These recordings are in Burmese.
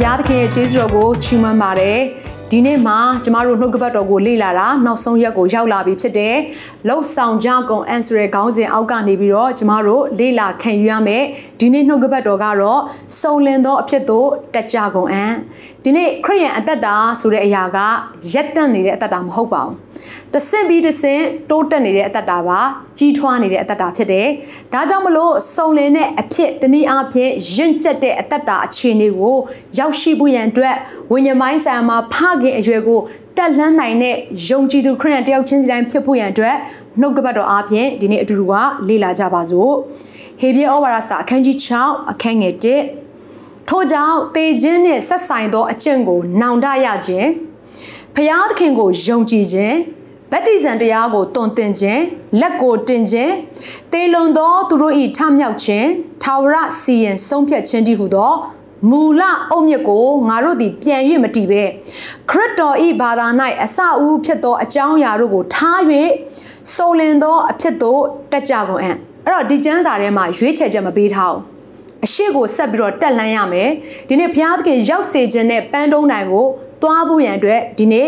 ဘုရားသခင်ရဲ့ကျေးဇူးတော်ကိုချီးမွမ်းပါတယ်ဒီနေ့မှာကျမတို့နှုတ်ကပတ်တော်ကိုလေ့လာတာနောက်ဆုံးရက်ကိုရောက်လာပြီဖြစ်တယ်။လှုပ်ဆောင်ကြကုန် answer ရဲ့ခေါင်းစဉ်အောက်ကနေပြီးတော့ကျမတို့လေ့လာခံယူရမယ်။ဒီနေ့နှုတ်ကပတ်တော်ကတော့စုံလင်သောအဖြစ်သို့တက်ကြကုန်အံ့။ဒီနေ့ခရိယန်အသက်တာဆိုတဲ့အရာကရက်တန့်နေတဲ့အသက်တာမဟုတ်ပါဘူး။တဆင့်ပြီးတဆင့်တိုးတက်နေတဲ့အသက်တာပါကြီးထွားနေတဲ့အသက်တာဖြစ်တယ်။ဒါကြောင့်မလို့စုံလင်တဲ့အဖြစ်တနည်းအားဖြင့်ရင့်ကျက်တဲ့အသက်တာအခြေအနေကိုရောက်ရှိဖို့ရန်အတွက်ဝိညာဉ်ပိုင်းဆိုင်ရာမှာဖခင်အရွယ်ကို တက်လှမ်းနိုင်တဲ့ယုံကြည်သူခရစ်ယာန်တယောက်ချင်းစီတိုင်းဖြစ်ဖို့ရန်အတွက်နှုတ်ကပတ်တော်အားဖြင့်ဒီနေ့အတူတူကလေ့လာကြပါစို့ဟေဘရဲဩဝါဒစာအခန်းကြီး6အခန်းငယ်1ထို့ကြောင့်တေခြင်းနှင့်ဆက်ဆိုင်သောအကျင့်ကိုနောင်တရခြင်းဖျားသခင်ကိုယုံကြည်ခြင်းဗတ္တိဇံတရားကိုတွင်တင်ခြင်းလက်ကိုတင်ခြင်းတေလွန်သောသူတို့၏ထမြောက်ခြင်းထာဝရစီရင်ဆုံးဖြတ်ခြင်းတည်းဟုသော မူလအုတ်မြစ်ကိုငါတို့သည်ပြန်၍မတည်ပဲခရစ်တော်ဤဘာသာ၌အစအဦးဖြစ်သောအကြောင်းအရာတို့ကိုထား၍စုံလင်သောအဖြစ်သို့တက်ကြကုန်အံ့အဲ့တော့ဒီကျမ်းစာထဲမှာရွေးချယ်ချက်မပေးထားဘူးအရှိကိုဆက်ပြီးတော့တက်လှမ်းရမယ်ဒီနေ့ဘုရားသခင်ရောက်စေခြင်းနဲ့ပန်းတုံးတိုင်ကိုသွားဖို့ရန်အတွက်ဒီနေ့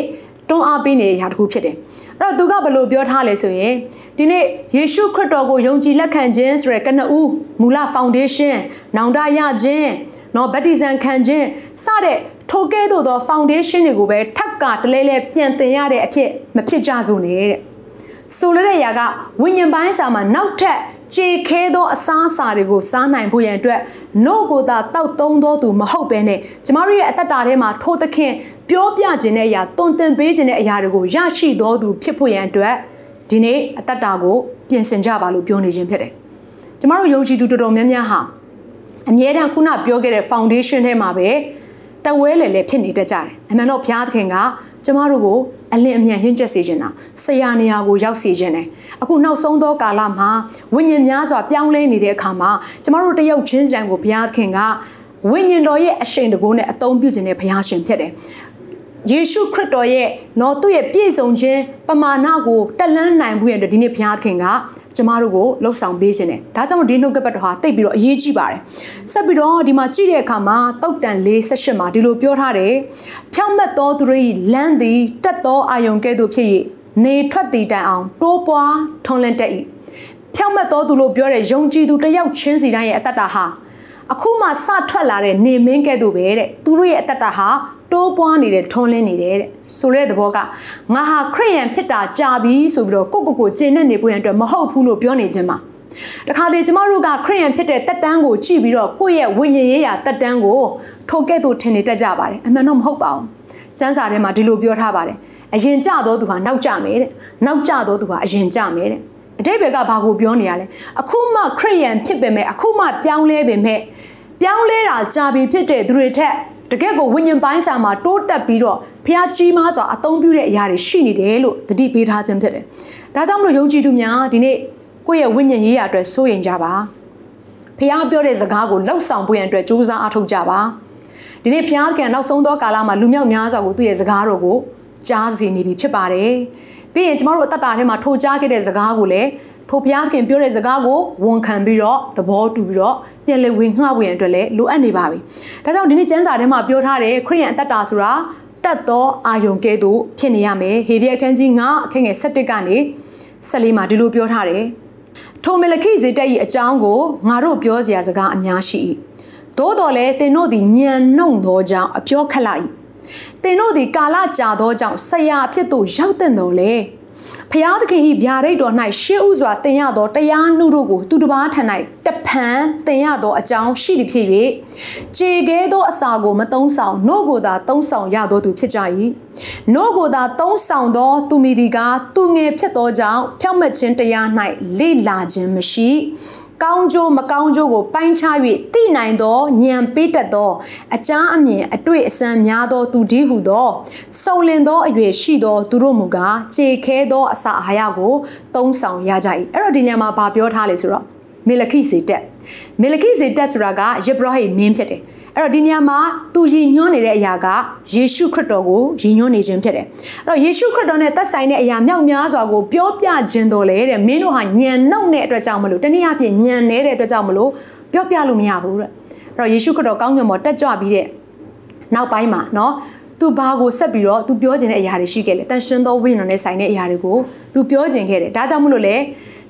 တွန်းအားပေးနေတဲ့အရာတစ်ခုဖြစ်တယ်အဲ့တော့သူကဘယ်လိုပြောထားလဲဆိုရင်ဒီနေ့ယေရှုခရစ်တော်ကိုယုံကြည်လက်ခံခြင်းဆိုရယ်ကနဦးမူလ foundation နောင်တရခြင်း နော်ဗတ္တိဇံခံခြင်းစတဲ့ထိုကဲ့သို့သော foundation တွေကိုပဲထပ်ကတလဲလဲပြန်သင်ရတဲ့အဖြစ်မဖြစ်ကြစို့နေတဲ့ဆိုလိုတဲ့အရာကဝိညာဉ်ပိုင်းစာမှာနောက်ထပ်ခြေခဲသောအစားအစာတွေကိုစားနိုင်ဖို့ရန်အတွက်နို့ကိုသာတောက်သုံးသောသူမဟုတ်ဘဲနဲ့ကျမတို့ရဲ့အသက်တာထဲမှာထိုသခင်ပြောပြခြင်းတဲ့အရာတွင်တင်ပေးခြင်းတဲ့အရာတွေကိုရရှိသောသူဖြစ်ဖို့ရန်အတွက်ဒီနေ့အသက်တာကိုပြင်ဆင်ကြပါလို့ပြောနေခြင်းဖြစ်တယ်။ကျမတို့ယုံကြည်သူတော်တော်များများဟာ အမြဲတမ်းခုနပြောခဲ့တဲ့ foundation ထဲမှာပဲတဝဲလေလေဖြစ်နေတတ်ကြတယ်အမှန်တော့ဘုရားသခင်ကကျမတို့ကိုအလင်းအမြန်ရင့်ကျက်စေခြင်းတာဆရာနေရာကိုရောက်စေခြင်းတယ်အခုနောက်ဆုံးသောကာလမှာဝိညာဉ်များစွာပြောင်းလဲနေတဲ့အခါမှာကျမတို့တယောက်ချင်းစီတိုင်းကိုဘုရားသခင်ကဝိညာဉ်တော်ရဲ့အရှိန်တကိုးနဲ့အသုံးပြုခြင်းနဲ့ဘုရားရှင်ဖြစ်တယ်ယေရှုခရစ်တော်ရဲ့နော်သူ့ရဲ့ပြည့်စုံခြင်းပမာဏကိုတက်လှမ်းနိုင်ဖို့ရတဲ့ဒီနေ့ဘုရားသခင်က ကျမတို့ကိုလှုပ်ဆောင်ပေးခြင်းတယ်ဒါကြောင့်ဒီနှုတ်ကပတ်တော်ဟာတိတ်ပြီးတော့အရေးကြီးပါတယ်ဆက်ပြီးတော့ဒီမှာကြည့်တဲ့အခါမှာတုတ်တန်48မှာဒီလိုပြောထားတယ်ဖြောင့်မတ်သောသူတို့၏လမ်းသည်တက်သောအာယုံကဲ့သို့ဖြစ်၍နေထွက်တည်တိုင်အောင်တိုးပွားထွန်လန့်တတ်၏ဖြောင့်မတ်သောသူလို့ပြောတဲ့ယုံကြည်သူတယောက်ချင်းစီတိုင်းရဲ့အတ္တတာဟာအခုမှစထွက်လာတဲ့နေမင်းကဲ့သို့ပဲတဲ့သူတို့ရဲ့အတ္တတာဟာ တိုးပွားနေတဲ့ထွန်းလင်းနေတယ်တဲ့ဆိုတဲ့သဘောကငါဟာခရိယန်ဖြစ်တာကြာပြီဆိုပြီးတော့ကိုကိုကိုကျင့်နေနေဖို့ရန်အတွက်မဟုတ်ဘူးလို့ပြောနေခြင်းပါတခါတလေကျမတို့ကခရိယန်ဖြစ်တဲ့တက်တန်းကိုကြည့်ပြီးတော့ကိုယ့်ရဲ့ဝိညာဉ်ရေးရာတက်တန်းကိုထိုကဲ့သို့ထင်နေတတ်ကြပါတယ်အမှန်တော့မဟုတ်ပါဘူးကျမ်းစာထဲမှာဒီလိုပြောထားပါတယ်အရင်ကြတော့သူဟာနောက်ကြမယ်တဲ့နောက်ကြတော့သူဟာအရင်ကြမယ်တဲ့အတိတ်ဘက်ကဘာကိုပြောနေရလဲအခုမှခရိယန်ဖြစ်ပေမဲ့အခုမှပြောင်းလဲပေမဲ့ပြောင်းလဲတာကြာပြီဖြစ်တဲ့သူတွေထက် တကယ့်ကိုဝိညာဉ်ပိုင်းစာမှာတိုးတက်ပြီးတော့ဖះကြီးမားစွာအသုံးပြုတဲ့အရာတွေရှိနေတယ်လို့သတိပေးထားခြင်းဖြစ်တယ်။ဒါကြောင့်မလို့ယုံကြည်သူများဒီနေ့ကိုယ့်ရဲ့ဝိညာဉ်ရေးရာအတွက်စိုးရင်ကြပါ။ဖះပြောတဲ့စကားကိုလှုပ်ဆောင်ဖို့ရန်အတွက်ကြိုးစားအားထုတ်ကြပါ။ဒီနေ့ဖះကနောက်ဆုံးသောကာလမှာလူမြောက်များစွာကိုသူ့ရဲ့စကားတော်ကိုကြားစီနေပြီဖြစ်ပါတယ်။ပြီးရင်ကျမတို့အသက်တာထဲမှာထိုကြားခဲ့တဲ့စကားကိုလည်းထိုဘုရားခင်ပြောတဲ့စကားကိုဝန်ခံပြီးတော့သဘောတူပြီးတော့ ပြန်လည်ဝင်ငှဝင်အတွက်လည်းလိုအပ်နေပါပြီ။ဒါကြောင့်ဒီနေ့ကျမ်းစာထဲမှာပြောထားတဲ့ခရိယန်အသက်တာဆိုတာတတ်သောအာယုံကဲ့သို့ဖြစ်နေရမယ်။ဟေဘရဲအခန်းကြီး9အခန်းငယ်7ကနေ14မှာဒီလိုပြောထားတယ်။ထိုမလခိဇေတက်၏အကြောင်းကိုငါတို့ပြောစရာစကားအများရှိ၏။သို့တော်လည်းသင်တို့သည်ညံနှုံသောကြောင့်အပြောခက်လာ၏။သင်တို့သည်ကာလကြာသောကြောင့်ဆရာအဖြစ်သို့ရောက်တဲ့တော်လေ။ ဖျားသခင်ဤဗျာဒိတ်တော်၌ရှေးဥစွာတင်ရသောတရားနှုတို့ကိုသူတစ်ပါးထံ၌တဖန်တင်ရသောအကြောင်းရှိသည်ဖြစ်၍ခြေကဲသောအစာကိုမသုံးဆောင်နှုတ်ကိုသာသုံးဆောင်ရသောသူဖြစ်ကြ၏နှုတ်ကိုသာသုံးဆောင်သောသူမိဒီကသူငယ်ဖြစ်သောကြောင့်ဖြောင့်မတ်ခြင်းတရား၌လေ့လာခြင်းမရှိ ကောင်းကျိုးမကောင်းကျိုးကိုပိုင်းခြား၍သိနိုင်သောဉာဏ်ပေးတတ်သောအကြမ်းအမြင်အတွေ့အစံများသောသူဒီဟုသောစုံလင်သောအရွယ်ရှိသောသူတို့မူကားခြေခဲသောအစာအာဟာရကိုသုံးဆောင်ရကြ၏အဲ့တော့ဒီနေရာမှာဗာပြောထားလေဆိုတော့မေလခိဇေတက် မေလခိဇေတက်ဆိုတာကယေဘရဟိမင်းဖြစ်တယ်အဲ့တော့ဒီနေရာမှာသူရည်ညွှန်းနေတဲ့အရာကယေရှုခရစ်တော်ကိုရည်ညွှန်းနေခြင်းဖြစ်တယ်အဲ့တော့ယေရှုခရစ်တော်နဲ့သက်ဆိုင်တဲ့အရာမြောက်များစွာကိုပြောပြခြင်းတော်လေတဲ့မင်းတို့ဟာညံနှုတ်တဲ့အတွက်ကြောင့်မလို့တနည်းအားဖြင့်ညံနေတဲ့အတွက်ကြောင့်မလို့ပြောပြလို့မရဘူးတဲ့အဲ့တော့ယေရှုခရစ်တော်ကောင်းကင်ဘောတက်ကြွပြီးတဲ့နောက်ပိုင်းမှာเนาะသူဘာကိုဆက်ပြီးတော့သူပြောခြင်းတဲ့အရာတွေရှိခဲ့လေတန်ရှင်သောဝိညာဉ်နဲ့ဆိုင်တဲ့အရာတွေကိုသူပြောခြင်းခဲ့တယ်ဒါကြောင့်မလို့လေ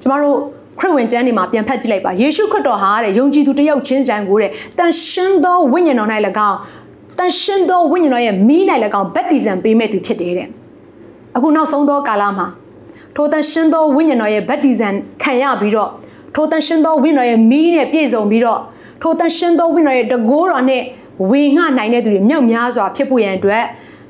ကျမတို့ ခရစ်ဝင်ကျမ်းတွေမှာပြန်ဖတ်ကြည့်လိုက်ပါယေရှုခရစ်တော်ဟာတဲ့ယုံကြည်သူတယောက်ချင်းတိုင်းကိုတဲ့တန်ရှင်သောဝိညာဉ်တော်၌၎င်းတန်ရှင်သောဝိညာဉ်တော်ရဲ့မီး၌၎င်းဗတ္တိဇံပေးမဲ့သူဖြစ်တယ်တဲ့အခုနောက်ဆုံးသောကာလမှာထိုတန်ရှင်သောဝိညာဉ်တော်ရဲ့ဗတ္တိဇံခံရပြီးတော့ထိုတန်ရှင်သောဝိညာဉ်တော်ရဲ့မီးနဲ့ပြည့်စုံပြီးတော့ထိုတန်ရှင်သောဝိညာဉ်တော်ရဲ့တကိုးတော်နဲ့ဝေငှနိုင်တဲ့သူတွေမြောက်များစွာဖြစ်ဖို့ရန်အတွက်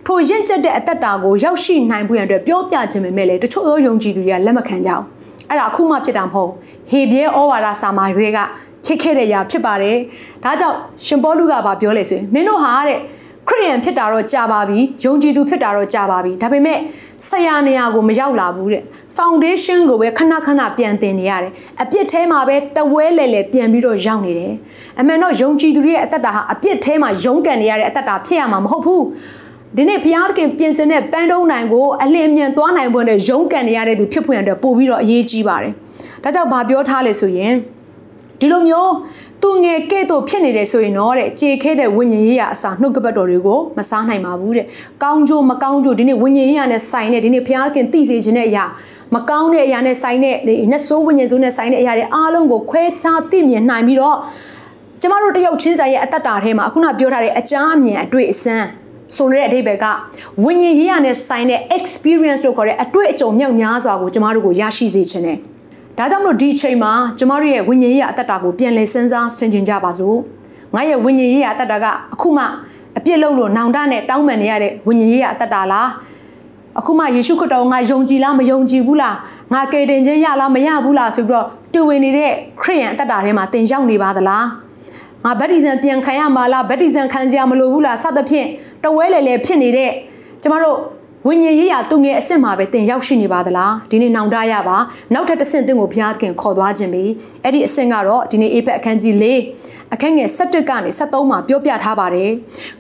ထိုရင့်ကျက်တဲ့အသက်တာကိုရောက်ရှိနိုင်ဖို့ရန်အတွက်ပြောပြခြင်းပဲမဲ့လေတချို့သောယုံကြည်သူတွေကလက်မခံကြဘူး အဲ့ဒါအခုမှဖြစ်တာမဟုတ်ဟေဘရဲဩဝါဒစာမာတွေကဖြစ်ခဲ့တဲ့ຢာဖြစ်ပါတယ်ဒါကြောင့်ရှင်ပေါလုကဘာပြောလဲဆိုရင်မင်းတို့ဟာတဲ့ခရိယန်ဖြစ်တာတော့ကြာပါပြီယုံကြည်သူဖြစ်တာတော့ကြာပါပြီဒါပေမဲ့ဆရာနေရာကိုမရောက်လာဘူးတဲ့ foundation ကိုပဲခဏခဏပြန်တင်နေရတယ်အပြစ်ထဲမှာပဲတဝဲလဲလဲပြန်ပြီးတော့ရောက်နေတယ်အမှန်တော့ယုံကြည်သူရဲ့အသက်တာဟာအပြစ်ထဲမှာရုန်းကန်နေရတဲ့အသက်တာဖြစ်ရမှာမဟုတ်ဘူး ဒီနေ့ဘုရားသခင်ပြင်ဆင်တဲ့ပန်းတုံးနိုင်ကိုအလင်းမြန်သွားနိုင်ဖို့နဲ့ရုန်းကန်နေရတဲ့သူဖြစ်ဖွယ်အတွက်ပို့ပြီးတော့အရေးကြီးပါတယ်။ဒါကြောင့်ဗာပြောထားလေဆိုရင်ဒီလိုမျိုးသူငယ်ကဲ့သို့ဖြစ်နေတယ်ဆိုရင်တော့တဲ့ကြေခဲတဲ့ဝိညာဉ်ရေးရအစာနှုတ်ကပတ်တော်တွေကိုမစားနိုင်ပါဘူးတဲ့။ကောင်းကျိုးမကောင်းကျိုးဒီနေ့ဝိညာဉ်ရေးရနဲ့ဆိုင်တဲ့ဒီနေ့ဘုရားသခင်သိစေခြင်းတဲ့အရာမကောင်းတဲ့အရာနဲ့ဆိုင်တဲ့နတ်ဆိုးဝိညာဉ်ဆိုးနဲ့ဆိုင်တဲ့အရာတွေအားလုံးကိုခွဲခြားသိမြင်နိုင်ပြီးတော့ကျမတို့တယောက်ချင်းစာရဲ့အတ္တတာထဲမှာအခုနပြောထားတဲ့အကြမ်းအမြင်အတွေ့အစမ်း ဆိုတဲ့အဓိပ္ပာယ်ကဝိညာဉ်ရေးရနဲ့ဆိုင်တဲ့ experience လို့ခေါ်တဲ့အတွေ့အကြုံမြောက်များစွာကိုကျမတို့ကိုရရှိစေခြင်းနဲ့ဒါကြောင့်မလို့ဒီအချိန်မှာကျမတို့ရဲ့ဝိညာဉ်ရေးရအတ္တတာကိုပြန်လည်စဉ်းစားဆင်ခြင်ကြပါစို့ငါရဲ့ဝိညာဉ်ရေးရအတ္တတာကအခုမှအပြစ်လုပ်လို့နောင်တနဲ့တောင်းပန်နေရတဲ့ဝိညာဉ်ရေးရအတ္တတာလားအခုမှယေရှုခရစ်တော်ငါယုံကြည်လားမယုံကြည်ဘူးလားငါကယ်တင်ခြင်းရလားမရဘူးလားဆိုပြီးတော့တွေ့ဝင်နေတဲ့ခရိယန်အတ္တတာထဲမှာသင်ရောက်နေပါသလားငါဗတ္တိဇံပြန်ခံရမှာလားဗတ္တိဇံခံကြမလို့ဘူးလားစသဖြင့် တဝဲလေလေဖြစ်နေတဲ့ကျမတို့ ဝိညာဉ်ရေးရာသူငယ်အစ်စ်မှာပဲတင်ရောက်ရှိနေပါသလားဒီနေ့နောင်တရပါနောက်ထပ်တစ်ဆင့်တင်ကိုဘုရားသခင်ခေါ်သွားခြင်းပြီအဲ့ဒီအဆင့်ကတော့ဒီနေ့အေဖက်အခန်းကြီး၄အခန်းငယ်7ကနေ73မှာပြောပြထားပါတယ်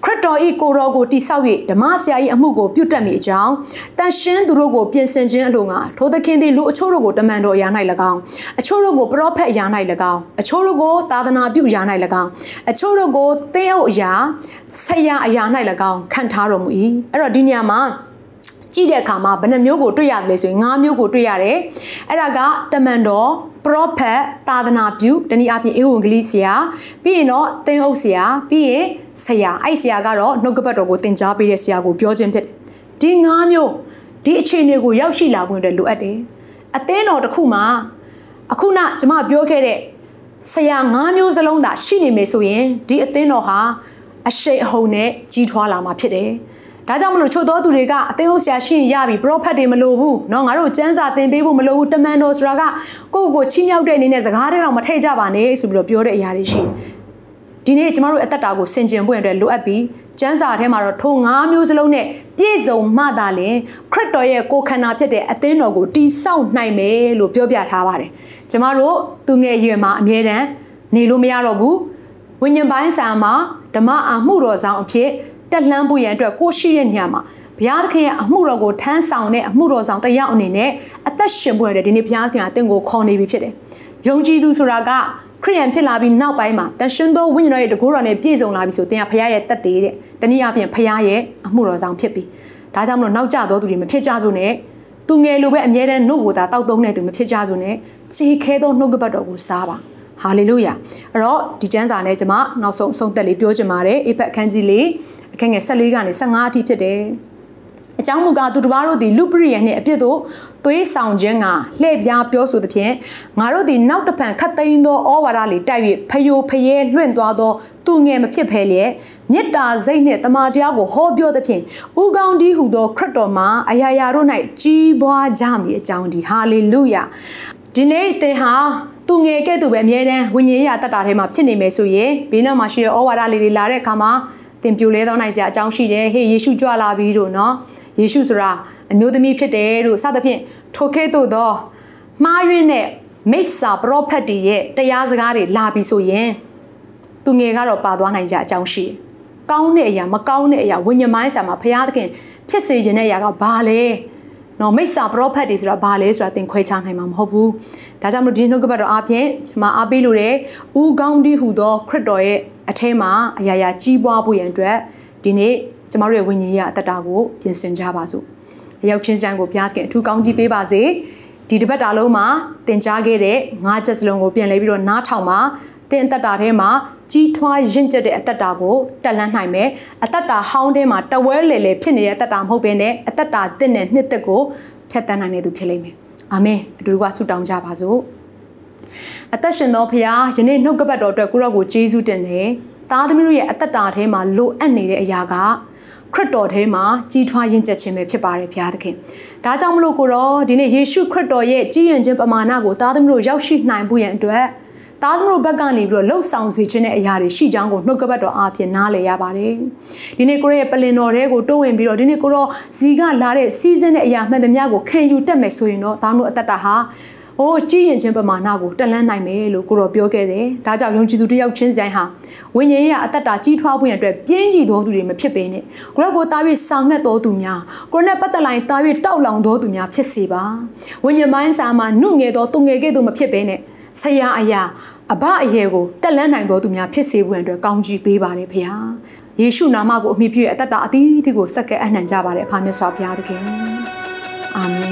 ခရစ်တော်ဤကိုရောကိုတိဆောက်၍ဓမ္မဆရာ၏အမှုကိုပြုတ်တက်မိအကြောင်းတန်ရှင်းသူတို့ကိုပြင်ဆင်ခြင်းအလိုငါထိုသခင်သည်လူအချို့တို့ကိုတမန်တော်အရာ၌၎င်းအချို့တို့ကိုပရောဖက်အရာ၌၎င်းအချို့တို့ကိုသာသနာပြုအရာ၌၎င်းအချို့တို့ကိုသင်းအုပ်အရာဆရာအရာ၌၎င်းခံထားတော်မူ၏အဲ့တော့ဒီနေရာမှာ ကြည့်တဲ့အခါမှာဘယ်နှမျိုးကိုတွေ့ရတယ်လဲဆိုရင်၅မျိုးကိုတွေ့ရတယ်အဲ့ဒါကတမန်တော် prophet သာသနာပြုတနည်းအားဖြင့်ဧဝံဂေလိဆရာပြီးရင်တော့သင်းအုပ်ဆရာပြီးရင်ဆရာအဲ့ဆရာကတော့နှုတ်ကပတ်တော်ကိုသင်ကြားပေးတဲ့ဆရာကိုပြောခြင်းဖြစ်တယ်ဒီ၅မျိုးဒီအခြေအနေကိုရောက်ရှိလာဖို့အတွက်လိုအပ်တယ်အသင်းတော်တစ်ခုမှာအခုနကျွန်မပြောခဲ့တဲ့ဆရာ၅မျိုးစလုံးသာရှိနေမယ်ဆိုရင်ဒီအသင်းတော်ဟာအရှိန်အဟုန်နဲ့ကြီးထွားလာမှာဖြစ်တယ် ဒါကြောင့်မလို့ချို့သောသူတွေကအသင်းဟုတ်ဆရာရှိရင်ရပြီပရောဖက်တွေမလိုဘူးเนาะငါတို့ကျမ်းစာသင်ပေးဖို့မလိုဘူးတမန်တော်ဆိုတာကကိုယ့်ကိုယ်ချီးမြှောက်တဲ့အနေနဲ့စကားတွေတော့မထိတ်ကြပါနဲ့ဆိုပြီးတော့ပြောတဲ့အရာတွေရှိဒီနေ့ကျမတို့အသက်တာကိုဆင်ခြင်ဖို့အတွက်လိုအပ်ပြီးကျမ်းစာထဲမှာတော့ထို၅မျိုးစလုံးနဲ့ပြည့်စုံမှသာလျှင်ခရစ်တော်ရဲ့ကိုယ်ခန္ဓာဖြစ်တဲ့အသင်းတော်ကိုတိဆောက်နိုင်မယ်လို့ပြောပြထားပါတယ်ကျမတို့သူငယ်ရွယ်မှာအမြဲတမ်းနေလို့မရတော့ဘူးဝိညာဉ်ပိုင်းစာမှာဓမ္မအမှုတော်ဆောင်အဖြစ် တက်လှမ်းဖို့ရန်အတွက်ကိုရှိတဲ့နေရာမှာဘုရားသခင်ရဲ့အမှုတော်ကိုထမ်းဆောင်တဲ့အမှုတော်ဆောင်တယောက်အနေနဲ့အသက်ရှင်ဖို့ရတယ်ဒီနေ့ဘုရားသခင်ကတင့်ကိုခေါ်နေပြီဖြစ်တယ်။ယုံကြည်သူဆိုတာကခရိယန်ဖြစ်လာပြီးနောက်ပိုင်းမှာတန်ရှင်သောဝိညာဉ်တော်ရဲ့တကူတော်နဲ့ပြည့်စုံလာပြီဆိုတင်ကဘုရားရဲ့တက်သေးတဲ့တနည်းအားဖြင့်ဘုရားရဲ့အမှုတော်ဆောင်ဖြစ်ပြီ။ဒါကြောင့်မလို့နောက်ကျသောသူတွေမဖြစ်ကြစို့နဲ့သူငယ်လိုပဲအမြဲတမ်းနှုတ်ကိုသာတောက်သုံးတဲ့သူမဖြစ်ကြစို့နဲ့ခြေခဲသောနှုတ်ကပတ်တော်ကိုစားပါ။ဟာလေလုယာအဲ့တော့ဒီကျမ်းစာနဲ့ကျွန်မနောက်ဆုံးအဆုံးသက်လေးပြောချင်ပါတယ်အေဖက်အခန်းကြီးလေး အခန်းငယ်14ကနေ15အထိဖြစ်တယ်အကြောင်းမူကားသူတစ်ပါးတို့သည်လူပရိယနှင့်အပြစ်တို့သွေးဆောင်ခြင်းကလှည့်ပြားပြောဆိုသဖြင့်ငါတို့သည်နောက်တဖန်ခတ်သိမ်းသောဩဝါဒလေးတိုက်၍ဖယိုဖယဲလွင့်သွားသောသူငယ်မဖြစ်ဖဲလျက်မေတ္တာစိတ်နှင့်တမန်တရားကိုဟောပြောသဖြင့်ဥကောင်းဒီဟုသောခရစ်တော်မှာအရာရာတို့၌ကြီးပွားကြမည်အကြောင်းဒီဟာလေလုယာဒီနေ့သင်ဟာသူငယ်ကဲ့သို့ပဲအမြဲတမ်းဝိညာဉ်ရေးအသက်တာထဲမှာဖြစ်နေမယ်ဆိုရင်ဘေးနားမှာရှိတဲ့ဩဝါဒလေးတွေလာတဲ့အခါမှာ သင်ပြိုလဲသောနိုင်စရာအကြောင်းရှိတယ်ဟေးယေရှုကြွလာပြီတို့နော်ယေရှုဆိုတာအမျိုးသမီးဖြစ်တယ်တို့စသဖြင့်ထိုကဲ့သို့သောမှားယွင်းတဲ့မိစ္ဆာပရောဖက်တွေရဲ့တရားစကားတွေလာပြီဆိုရင်သူငယ်ကတော့ပါသွားနိုင်ကြအကြောင်းရှိတယ်။ကောင်းတဲ့အရာမကောင်းတဲ့အရာဝိညာဉ်မိုင်းဆာမှာဘုရားသခင်ဖြစ်စေခြင်းတဲ့အရာကဘာလဲ။နော်မိစ္ဆာပရောဖက်တွေဆိုတာဘာလဲဆိုတာသင်ခွဲခြားနိုင်မှာမဟုတ်ဘူး။ဒါကြောင့်မလို့ဒီနှုတ်ကပတ်တော်အပြင်ကျွန်မအားပေးလို့တဲ့ဦးကောင်းတီးဟူသောခရစ်တော်ရဲ့ အထဲမှာအရာရာကြီးပွားဖို့ရန်အတွက်ဒီနေ့ကျမတို့ရဲ့ဝိညာဉ်ရေးအတ္တတာကိုပြင်ဆင်ကြပါစို့။ရောက်ချင်းစံကိုဘုရားသခင်အထူးကောင်းကြီးပေးပါစေ။ဒီတစ်ပတ်တာလုံးမှာသင်ကြားခဲ့တဲ့ငါးချက်စလုံးကိုပြန်လဲပြီးတော့နားထောင်ပါသင်အသက်တာထဲမှာကြီးထွားရင့်ကျက်တဲ့အသက်တာကိုတက်လှမ်းနိုင်မယ်အသက်တာဟောင်းထဲမှာတဝဲလေလေဖြစ်နေတဲ့အသက်တာမဟုတ်ဘဲနဲ့အသက်တာတင့်တဲ့နှစ်သက်ကိုဖြတ်တန်းနိုင်တဲ့သူဖြစ်လိမ့်မယ်အာမင်အတူတူကဆုတောင်းကြပါစို့ အသက်ရှင်သောဖခင်ယနေ့နှုတ်ကပတ်တော်အတွက်ကိုရောကိုကျေးဇူးတင်တယ်သားသမီးတို့ရဲ့အသက်တာထဲမှာလိုအပ်နေတဲ့အရာကခရစ်တော်ထဲမှာကြီးထွားရင့်ကျက်ခြင်းပဲဖြစ်ပါတယ်ဘုရားသခင်။ဒါကြောင့်မလို့ကိုတော့ဒီနေ့ယေရှုခရစ်တော်ရဲ့ကြီးရင်ခြင်းပမာဏကိုသားသမီးတို့ရောက်ရှိနိုင်ဖို့ရန်အတွက်သားသမီးတို့ဘက်ကနေပြီးတော့လှုပ်ဆောင်စေခြင်းတဲ့အရာတွေရှိကြောင်းကိုနှုတ်ကပတ်တော်အားဖြင့်နားလည်ရပါတယ်။ဒီနေ့ကိုရဲ့ပလင်တော်တွေကိုတိုးဝင်ပြီးတော့ဒီနေ့ကိုတော့ဇီကလာတဲ့စီးစင်းတဲ့အရာမှန်သမျှကိုခံယူတတ်မယ်ဆိုရင်တော့သားသမီးတို့အသက်တာဟာ။ အိုးကြည်ရင်ချင်းပမာဏကိုတက်လန်းနိုင်မယ်လို့ကိုတော်ပြောခဲ့တယ်။ဒါကြောင့်ယုံကြည်သူတယောက်ချင်းဆိုင်ဟာဝိညာဉ်ရေးအသက်တာကြီးထွားဖို့ရန်အတွက်ပြင်းကြည်သောသူတွေမဖြစ်ပေနဲ့။ကိုရောကိုသားပြီးဆောင်ငတ်သောသူများကိုရောနဲ့ပတ်သက်လာရင်သားပြီးတောက်လောင်သောသူများဖြစ်စေပါ။ဝိညာဉ်ပိုင်းစာမှာနှုတ်ငယ်သောသူငယ်ကဲ့သို့မဖြစ်ပေနဲ့ဆရာအရာအဘအယေကိုတက်လန်းနိုင်သောသူများဖြစ်စေဖို့အတွက်ကောင်းချီးပေးပါတယ်ဖေဟာ။ယေရှုနာမကိုအမိပြုရဲ့အသက်တာအသီးသီးကိုစက္ကဲအနှံကြပါတယ်အဖာမြတ်စွာဘုရားသခင်။အာမင်။